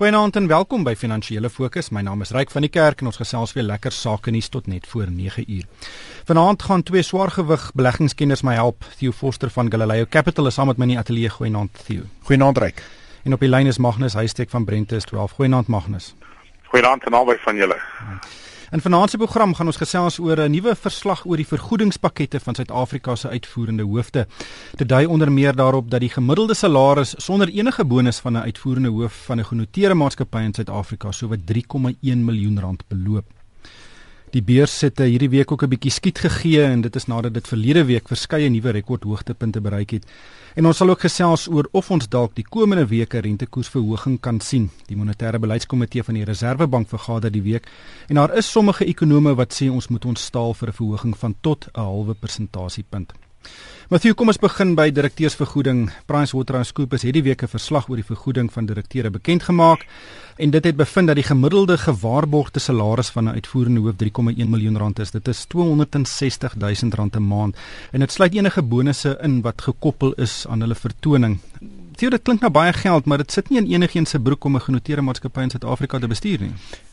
Goeienaand en welkom by Finansiële Fokus. My naam is Ryk van die Kerk en ons gesels weer lekker sake nuus tot net voor 9 uur. Vanaand gaan twee swaargewig beleggingskenners my help. Theo Forster van Galileo Capital is saam met my in die ateljee. Goeienaand Theo. Goeienaand Ryk. En op die lyn is Magnus Huystek van Brentus 12. Goeienaand Magnus. Goeienaand aan albei van julle. In vanaand se program gaan ons gesels oor 'n nuwe verslag oor die vergoedingspakkette van Suid-Afrika se uitvoerende hoofde. Dit dui onder meer daarop dat die gemiddelde salaris sonder enige bonus van 'n uitvoerende hoof van 'n genoteerde maatskappy in Suid-Afrika sowat 3,1 miljoen rand beloop. Die beurs het hierdie week ook 'n bietjie skiet gegee en dit is nadat dit verlede week verskeie nuwe rekordhoogtepunte bereik het. En ons sal ook gesels oor of ons dalk die komende weke rentekoersverhoging kan sien. Die monetêre beleidskomitee van die Reserwebank vergader die week en daar is sommige ekonome wat sê ons moet ons staal vir 'n verhoging van tot 'n halwe persentasiepunt. Matthew, kom ons begin by direkteursvergoeding. PricewaterhouseCoopers het die week 'n verslag oor die vergoeding van direkteure bekend gemaak en dit het bevind dat die gemiddelde gewaarborgde salaris van 'n uitvoerende hoof 3,1 miljoen rand is. Dit is 260 000 rand 'n maand en dit sluit enige bonusse in wat gekoppel is aan hulle vertoning. Theo, dit klink nou baie geld, maar dit sit nie in enigiemand se broek om 'n genoteerde maatskappy in Suid-Afrika te bestuur nie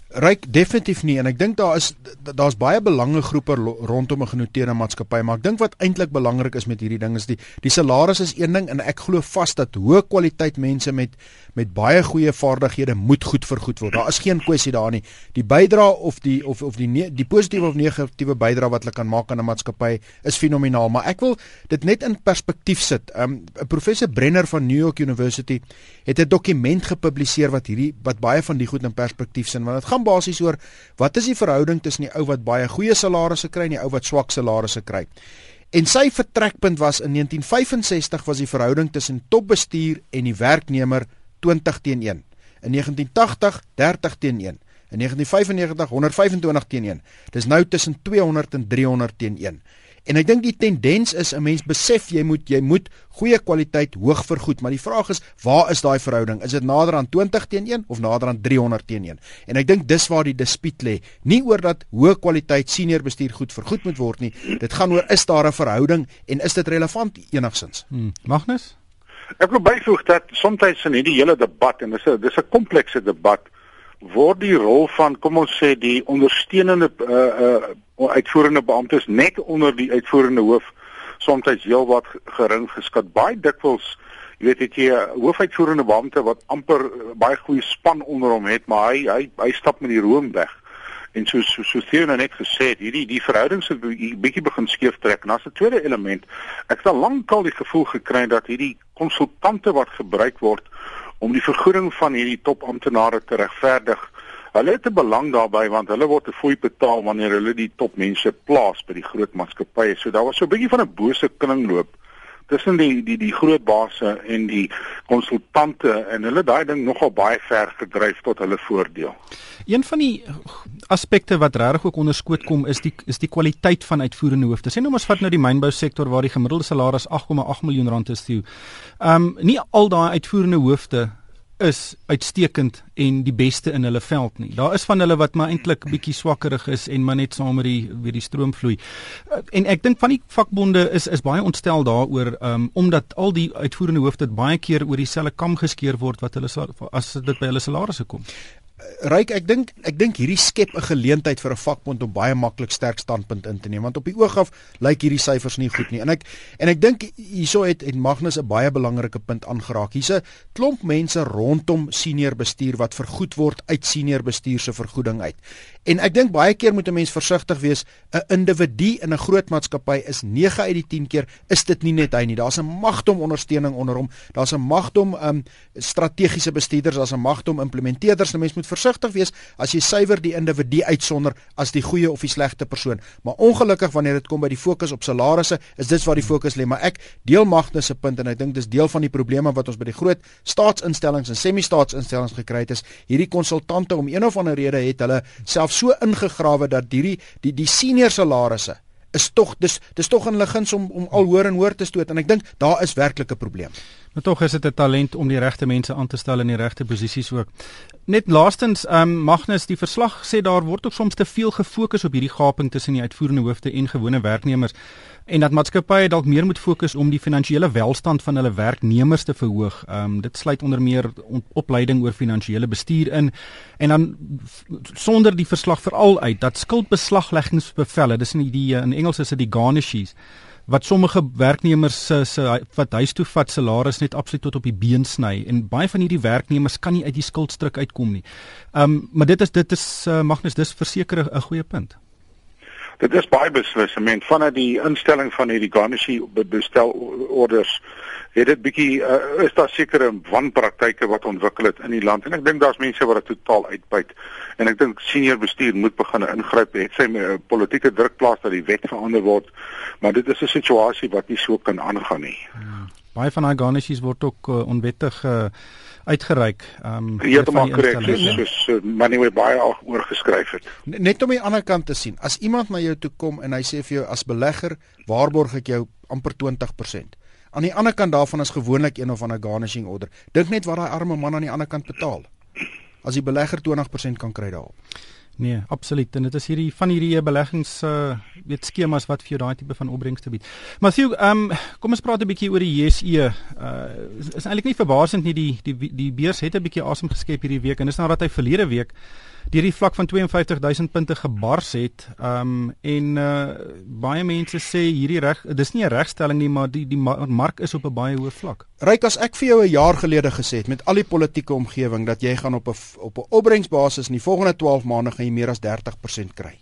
ryk definitief nie en ek dink daar is daar's baie belangegroepe rondom 'n genoteerde maatskappy maar ek dink wat eintlik belangrik is met hierdie ding is die die salaris is een ding en ek glo vas dat hoë kwaliteit mense met met baie goeie vaardighede moet goed vergoed word. Daar is geen kwessie daar nie. Die bydra of die of of die die positiewe of negatiewe bydra wat hulle kan maak aan 'n maatskappy is fenomenaal, maar ek wil dit net in perspektief sit. Um, 'n um, Professor Brenner van New York University het 'n dokument gepubliseer wat hierdie wat baie van die goed in perspektief sin want dit gaan basies oor wat is die verhouding tussen die ou wat baie goeie salarisse kry en die ou wat swak salarisse kry. En sy vertrekpunt was in 1965 was die verhouding tussen topbestuur en die werknemer 20 teen 1. In 1980 30 teen 1. In 1995 125 teen 1. Dis nou tussen 200 en 300 teen 1. En ek dink die tendens is 'n mens besef jy moet jy moet goeie kwaliteit hoog vergoed, maar die vraag is waar is daai verhouding? Is dit nader aan 20 teen 1 of nader aan 300 teen 1? En ek dink dis waar die dispuut lê. Nie oor dat hoë kwaliteit senior bestuur goed vergoed moet word nie. Dit gaan oor is daar 'n verhouding en is dit relevant enigsins? Hmm. Magnus Ek wil byvoeg dat soms in hierdie hele debat en dis 'n dis 'n komplekse debat word die rol van kom ons sê die ondersteunende uh uh uitvoerende beamptes net onder die uitvoerende hoof soms heelwat gering geskat. Baie dikwels jy weet het jy 'n hoofuitvoerende beampte wat amper uh, baie goeie span onder hom het, maar hy hy hy stap met die room weg. En so so so Theo nou net gesê hierdie die verhoudings het bietjie begin skeef trek. En as 'n tweede element, ek het al lankal die gevoel gekry dat hierdie konsultante wat gebruik word om die vergoeding van hierdie topamptenare te regverdig, hulle het 'n belang daarbey want hulle word 'n fooi betaal wanneer hulle die topmense plaas by die groot maatskappye. So daar was so 'n bietjie van 'n bose kringloop tussen die die die groot basse en die konsultante en hulle daai ding nogal baie ver gedryf tot hulle voordeel. Een van die aspekte wat regtig ook onderskoot kom is die is die kwaliteit van uitvoerende hoofde. Sien nou ons vat nou die mynbou sektor waar die gemiddelde salaris 8,8 miljoen rand is toe. Ehm um, nie al daai uitvoerende hoofde is uitstekend en die beste in hulle veld nie. Daar is van hulle wat maar eintlik bietjie swakkerig is en maar net saam met die weer die stroom vloei. En ek dink van die vakbonde is is baie ontstel daaroor um, omdat al die uitvoerende hoofde baie keer oor dieselfde kam geskeer word wat hulle as dit by hulle salarisse kom. Ryk, ek dink ek dink hierdie skep 'n geleentheid vir 'n vakbond om baie maklik sterk standpunt in te neem want op die oog af lyk hierdie syfers nie goed nie. En ek en ek dink hierso het en Magnus 'n baie belangrike punt aangeraak. Hier's 'n klomp mense rondom senior bestuur wat vergoed word uit senior bestuur se vergoeding uit. En ek dink baie keer moet 'n mens versigtig wees. 'n Individu in 'n groot maatskappy is 9 uit die 10 keer is dit nie net hy nie. Daar's 'n magdom ondersteuning onder hom. Daar's 'n magdom um strategiese bestuurders, daar's 'n magdom implementeerders. 'n Mens moet versigtig wees as jy suiwer die individu uitsonder as die goeie of die slegte persoon. Maar ongelukkig wanneer dit kom by die fokus op salarisse, is dit waar die fokus lê. Maar ek deel Magnus se punt en ek dink dis deel van die probleme wat ons by die groot staatsinstellings en semi-staatsinstellings gekry het is hierdie konsultante om een of ander rede het hulle self so ingegrawe dat hierdie die die senior salarisse is tog dis dis tog in hulle guns om om al hoor en hoor te stoot en ek dink daar is werklik 'n probleem. Maar tog is dit 'n talent om die regte mense aan te stel in die regte posisies ook. Net laastens, ehm um, Magnus, die verslag sê daar word ook soms te veel gefokus op hierdie gaping tussen die uitvoerende hoofde en gewone werknemers. En dat maatskappye dalk meer moet fokus om die finansiële welstand van hulle werknemers te verhoog. Ehm um, dit sluit onder meer opleiding oor finansiële bestuur in en dan sonder die verslag veral uit dat skuldbeslagleggingsbevelle, dis in die in Engels is dit die garnishes wat sommige werknemers se se wat huis toe vat salaris net absoluut tot op die been sny en baie van hierdie werknemers kan nie uit die skuldstruk uitkom nie. Ehm um, maar dit is dit is uh, Magnus dis verseker 'n goeie punt. Dit is baie beslissend vanuit die instelling van hierdie garnishie bestel orders het dit bietjie uh, is daar sekere wanpraktyke wat ontwikkel het in die land. En ek dink daar's mense wat dit totaal uitbuit. En ek dink senior bestuur moet begin ingryp. Het sy 'n politieke druk plaas dat die wet verander word. Maar dit is 'n situasie wat nie so kan aangaan nie. Hmm. Baie van daai garnishes word ook uh, onwettig uh, uitgereik. Ehm um, Ja, maak korrek. Soos uh, Manuel baie al oorgeskryf het. Net om die ander kant te sien. As iemand na jou toe kom en hy sê vir jou as belegger waarborg ek jou amper 20%. Aan die ander kant daarvan is gewoonlik een of ander garnishing order. Dink net wat daai arme man aan die ander kant betaal. As die belegger 20% kan kry daarop. Nee, absoluut. En dit is hierdie van hierdie beleggings uh weet skemas wat vir jou daai tipe van opbrengs te bied. Matthew, ehm um, kom ons praat 'n bietjie oor die JSE. Uh is, is eintlik nie verbasend nie die die die beurs het 'n bietjie asem geskep hierdie week en dis nadat hy verlede week deur die vlak van 52000 punte gebars het. Um en uh baie mense sê hierdie reg dis nie 'n regstelling nie, maar die die mark is op 'n baie hoë vlak. Ryk as ek vir jou 'n jaar gelede gesê het met al die politieke omgewing dat jy gaan op 'n op 'n opbrengsbasis in die volgende 12 maande gaan jy meer as 30% kry.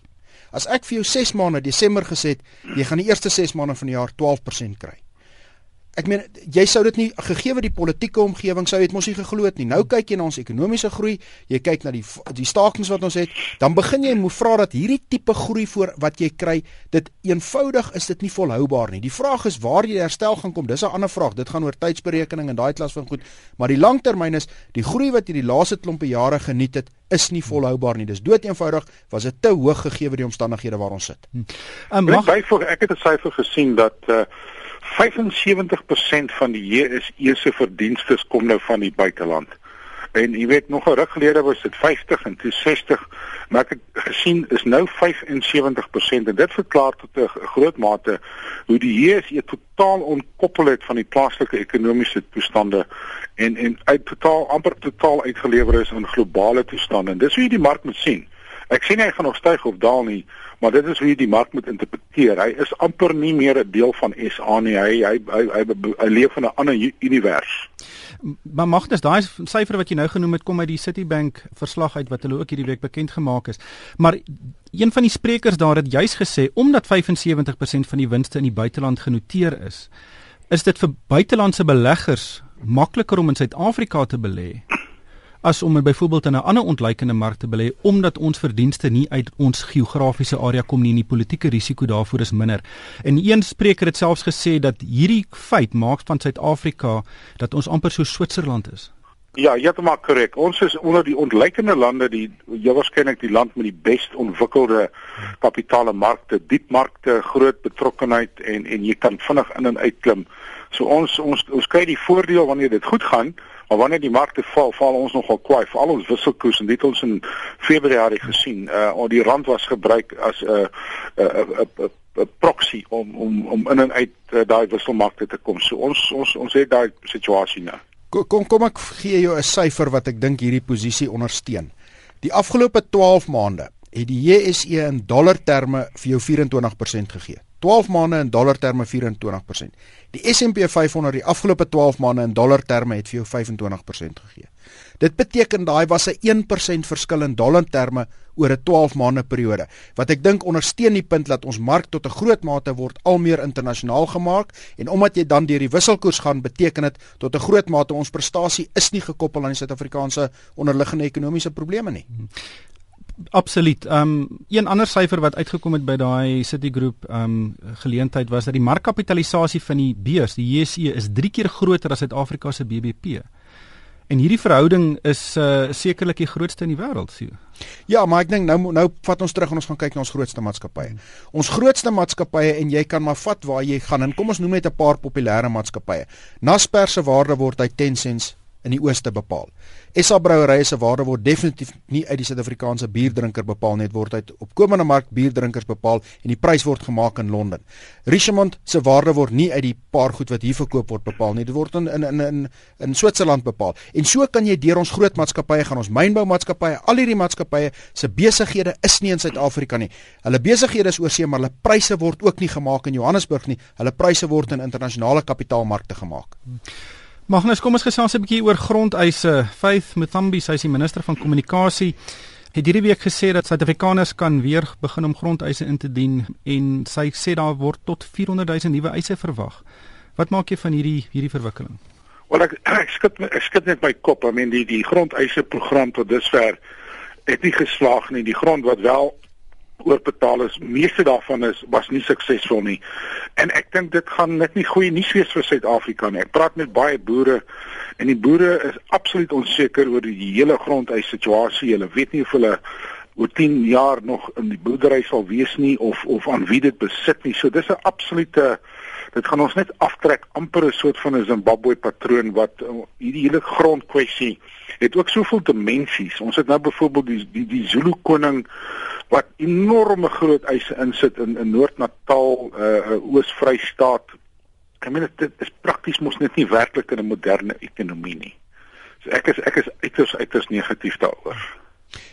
As ek vir jou 6 maande Desember gesê het, jy gaan die eerste 6 maande van die jaar 12% kry. Ek meen jy sou dit nie gegee word die politieke omgewing sou het mos nie geglo het nie. Nou kyk jy na ons ekonomiese groei, jy kyk na die die stakings wat ons het, dan begin jy moet vra dat hierdie tipe groei voor wat jy kry, dit eenvoudig is dit nie volhoubaar nie. Die vraag is waar die herstel gaan kom. Dis 'n ander vraag. Dit gaan oor tydsberekening en daai klas van goed. Maar die langtermyn is die groei wat jy die laaste klompe jare geniet het, is nie volhoubaar nie. Dis dood eenvoudig was dit te hoog gegee word die omstandighede waar ons sit. Hm. Um, mag... Ek het 'n syfer gesien dat uh, 75% van die JSE se verdienste kom nou van die buiteland. En jy weet nog 'n ruk gelede was dit 50 en toe 60, maar ek het gesien is nou 75% en dit verklaar tot 'n groot mate hoe die JSE totaal ontkoppel het van die plaaslike ekonomiese toestande en en uit totaal amper totaal uitgelewer is aan globale toestande. En dis hoe jy die mark moet sien. Ek sien hy gaan nog styg of daal nie, maar dit is hoe jy die mark moet interpreteer. Hy is amper nie meer 'n deel van SA nie. Hy hy hy, hy, hy, leef in 'n ander univers. Maar mag dit daai syfer wat jy nou genoem het kom uit die Citibank verslag uit wat hulle ook hierdie week bekend gemaak is. Maar een van die sprekers daar het juis gesê omdat 75% van die winste in die buiteland genoteer is, is dit vir buitelandse beleggers makliker om in Suid-Afrika te belê as om byvoorbeeld in 'n ander ontleikende mark te belê omdat ons verdienste nie uit ons geografiese area kom nie en die politieke risiko daarvoor is minder. En een spreker het selfs gesê dat hierdie feit maak van Suid-Afrika dat ons amper so Switserland is. Ja, maar korrek. Ons is onder die ontleikende lande die jy waarskynlik die land met die best ontwikkelde kapitale markte, diep markte, groot betrokkenheid en en jy kan vinnig in en uit klim. So ons ons ons kry die voordeel wanneer dit goed gaan. Maar wanneer die markte val, val ons nogal kwaai, veral ons wisselkoers en dit ons in Februarie gesien. Uh die rand was gebruik as 'n 'n 'n 'n proxy om om om in en uit uh, daai wisselmarkte te kom. So ons ons ons het daai situasie nou. Kom kom ek gee jou 'n syfer wat ek dink hierdie posisie ondersteun. Die afgelope 12 maande het die JSE in dollar terme vir jou 24% gegee. 12 maande in dollar terme 24%. Die S&P 500 die afgelope 12 maande in dollar terme het vir jou 25% gegee. Dit beteken daai was 'n 1% verskil in dollar terme oor 'n 12 maande periode. Wat ek dink ondersteun die punt dat ons mark tot 'n groot mate word al meer internasionaal gemaak en omdat jy dan deur die wisselkoers gaan, beteken dit tot 'n groot mate ons prestasie is nie gekoppel aan die Suid-Afrikaanse onderliggende ekonomiese probleme nie. Absoluut. Ehm um, een ander syfer wat uitgekom het by daai Citigroup ehm um, geleentheid was dat die markkapitalisasie van die beurs, die JSE, is 3 keer groter as Suid-Afrika se BBP. En hierdie verhouding is uh sekerlik die grootste in die wêreld, sien. Ja, maar ek dink nou nou vat ons terug en ons gaan kyk na ons grootste maatskappye. Ons grootste maatskappye en jy kan maar vat waar jy gaan en kom ons noem net 'n paar populêre maatskappye. Naspers se waarde word uit 10 cents in die ooste bepaal. SA brouwerye se waarde word definitief nie uit die Suid-Afrikaanse bierdrinker bepaal nie, dit word uit opkomende mark bierdrinkers bepaal en die prys word gemaak in Londen. Richemont se waarde word nie uit die paar goed wat hier verkoop word bepaal nie, dit word in in in in, in Switserland bepaal. En so kan jy deur ons groot maatskappye gaan, ons mynboumaatskappye, al hierdie maatskappye se besighede is nie in Suid-Afrika nie. Hulle besighede is oorsee, maar hulle pryse word ook nie gemaak in Johannesburg nie. Hulle pryse word in internasionale kapitaalmarkte gemaak. Magnus, kom ons gesels 'n bietjie oor grondeise. Faith Muthambi, sy is die minister van kommunikasie, het hierdie week gesê dat Suid-Afrikaners kan weer begin om grondeise in te dien en sy sê daar word tot 400 000 nuwe eise verwag. Wat maak jy van hierdie hierdie verwikkeling? Wel ek ek skud ek skud net my kop. I mean die die grondeise program tot dusver het nie geslaag nie. Die grond wat wel oorbetaal is, meeste daarvan is was nie suksesvol nie. En ek dink dit gaan net nie goeie nuus wees vir Suid-Afrika nie. Ek praat met baie boere en die boere is absoluut onseker oor die hele grondeis situasie. Hulle weet nie of hulle oor 10 jaar nog in die boerdery sal wees nie of of aan wie dit besit nie. So dis 'n absolute dit gaan ons net aftrek amper 'n soort van 'n Zimbabwe patroon wat uh, hierdie hele grondkwessie het ook soveel dimensies. Ons het nou byvoorbeeld die die, die Zulu koning wat enorme groot eise insit in in Noord-Natal, uh Oos-Vrystaat. Ek meen dit is prakties mos net nie werklik in 'n moderne ekonomie nie. So ek is ek is uiters uiters negatief daaroor.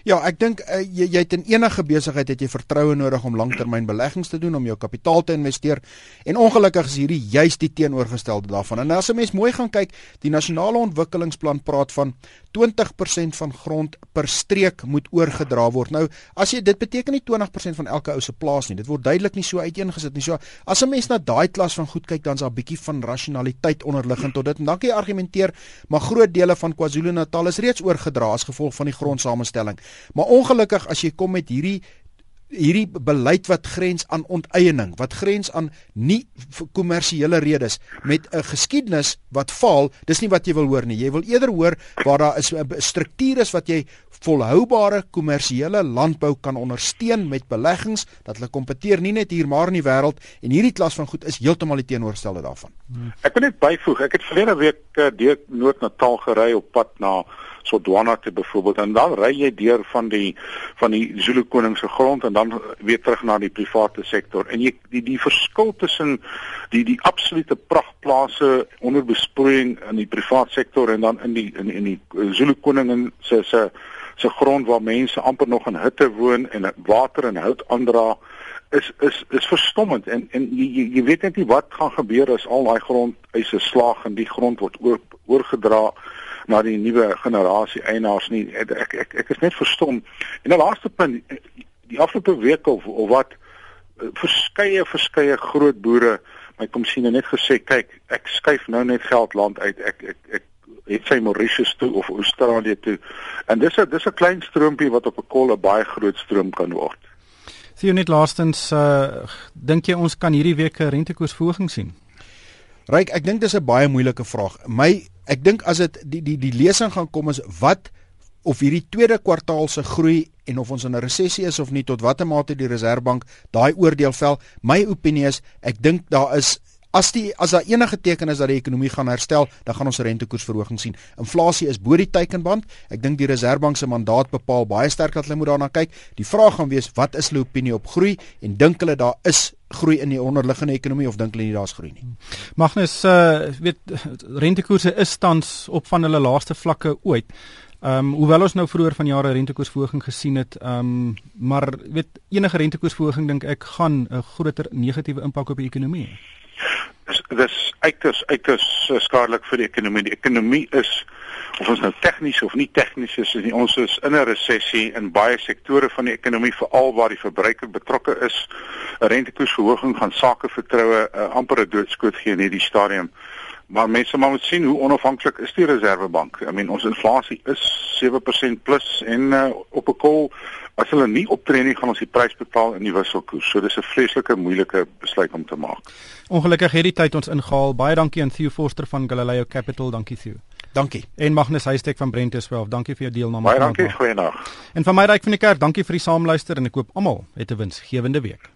Ja, ek dink uh, jy jy het in enige besigheid het jy vertroue nodig om langtermynbeleggings te doen om jou kapitaal te investeer. En ongelukkig is hierdie juist die teenoorgestelde daarvan. En as 'n mens mooi gaan kyk, die nasionale ontwikkelingsplan praat van 20% van grond per streek moet oorgedra word. Nou, as jy dit beteken nie 20% van elke ou se plaas nie. Dit word duidelik nie so uiteengesit nie. So as 'n mens na daai klas van goed kyk, dan's daar 'n bietjie van rasionaliteit onderliggend tot dit. En dan kan jy argumenteer, maar groot dele van KwaZulu-Natal is reeds oorgedra as gevolg van die grondsamestelling. Maar ongelukkig as jy kom met hierdie hierdie beleid wat grens aan onteiening, wat grens aan nie kommersiële redes met 'n geskiedenis wat faal, dis nie wat jy wil hoor nie. Jy wil eerder hoor waar daar is 'n struktuur is wat jy volhoubare kommersiële landbou kan ondersteun met beleggings dat hulle kompeteer nie net hier maar in die wêreld en hierdie klas van goed is heeltemal die teenoorgestelde daarvan. Ek wil net byvoeg, ek het verlede week uh, deur Noord-Natal gery op pad na Sodwana te byvoorbeeld en dan ry jy deur van die van die Zulu koning se grond en dan weer terug na die private sektor. En jy die die verskil tussen die die absolute pragtplase onder besproeiing in die private sektor en dan in die in, in die Zulu koning se se se grond waar mense amper nog in hutte woon en water en hout aandra is is is verstommend. En en jy jy weet net nie wat gaan gebeur as al daai grond eise slaag en die grond word oor, oorgedra na die nuwe generasie eienaars nie. Ek ek ek is net verstom. En 'n laaste punt, die afgelope week of, of wat eh, verskeie verskeie groot boere my kom sien en net gesê, kyk, ek skuif nou net geld land uit. Ek ek ek het sy Mauritius toe of Australië toe. En dis 'n dis 'n klein stroompie wat op 'n kol 'n baie groot stroom kan word. Sien jy net laastens uh dink jy ons kan hierdie week 'n rentekoersverhoging sien? Ryk, ek dink dis 'n baie moeilike vraag. My ek dink as dit die die die lesing gaan kom is wat of hierdie tweede kwartaal se groei en of ons in 'n resessie is of nie tot watter mate die Reserwebank daai oordeel vel. My opinie is ek dink daar is As die as daar enige teken is dat die ekonomie gaan herstel, dan gaan ons 'n rentekoersverhoging sien. Inflasie is bo die teikenband. Ek dink die Reserwebank se mandaat bepaal baie sterk dat hulle moet daarna kyk. Die vraag gaan wees, wat is hulle opinie op groei en dink hulle daar is groei in die onderliggende ekonomie of dink hulle nie daar's groei nie? Magnus, uh weet rentekoerse is tans op van hulle laaste vlakke ooit. Ehm um, hoewel ons nou vroeër van jare rentekoersverhoging gesien het, ehm um, maar weet enige rentekoersverhoging dink ek gaan 'n groter negatiewe impak op die ekonomie hê dis dis uiters uiters uh, skadelik vir die ekonomie. Die ekonomie is of ons nou tegnies of nie tegnies is, is nie, ons is in 'n resessie in baie sektore van die ekonomie veral waar die verbruiker betrokke is. 'n Rentekoersverhoging gaan sake vertroue uh, amper 'n doodskoot gee in hierdie stadium. Maar mense moet sien hoe onafhanklik is die Reserwebank. I mean ons inflasie is 7% plus en uh, op 'n kol as hulle nie optree nie, gaan ons die prys betaal in die wisselkoers. So dis 'n vreeslike moeilike besluit om te maak. Ongelukkig het die tyd ons ingehaal. Baie dankie aan Theo Forster van Galileo Capital. Dankie Theo. Dankie. En Magnus Huystek van Brent 12. Dankie vir jou deelname. Baie dankie. Goeienaand. En van my ryk van die kerk, dankie vir die saamluister en ek hoop almal het 'n winsgewende week.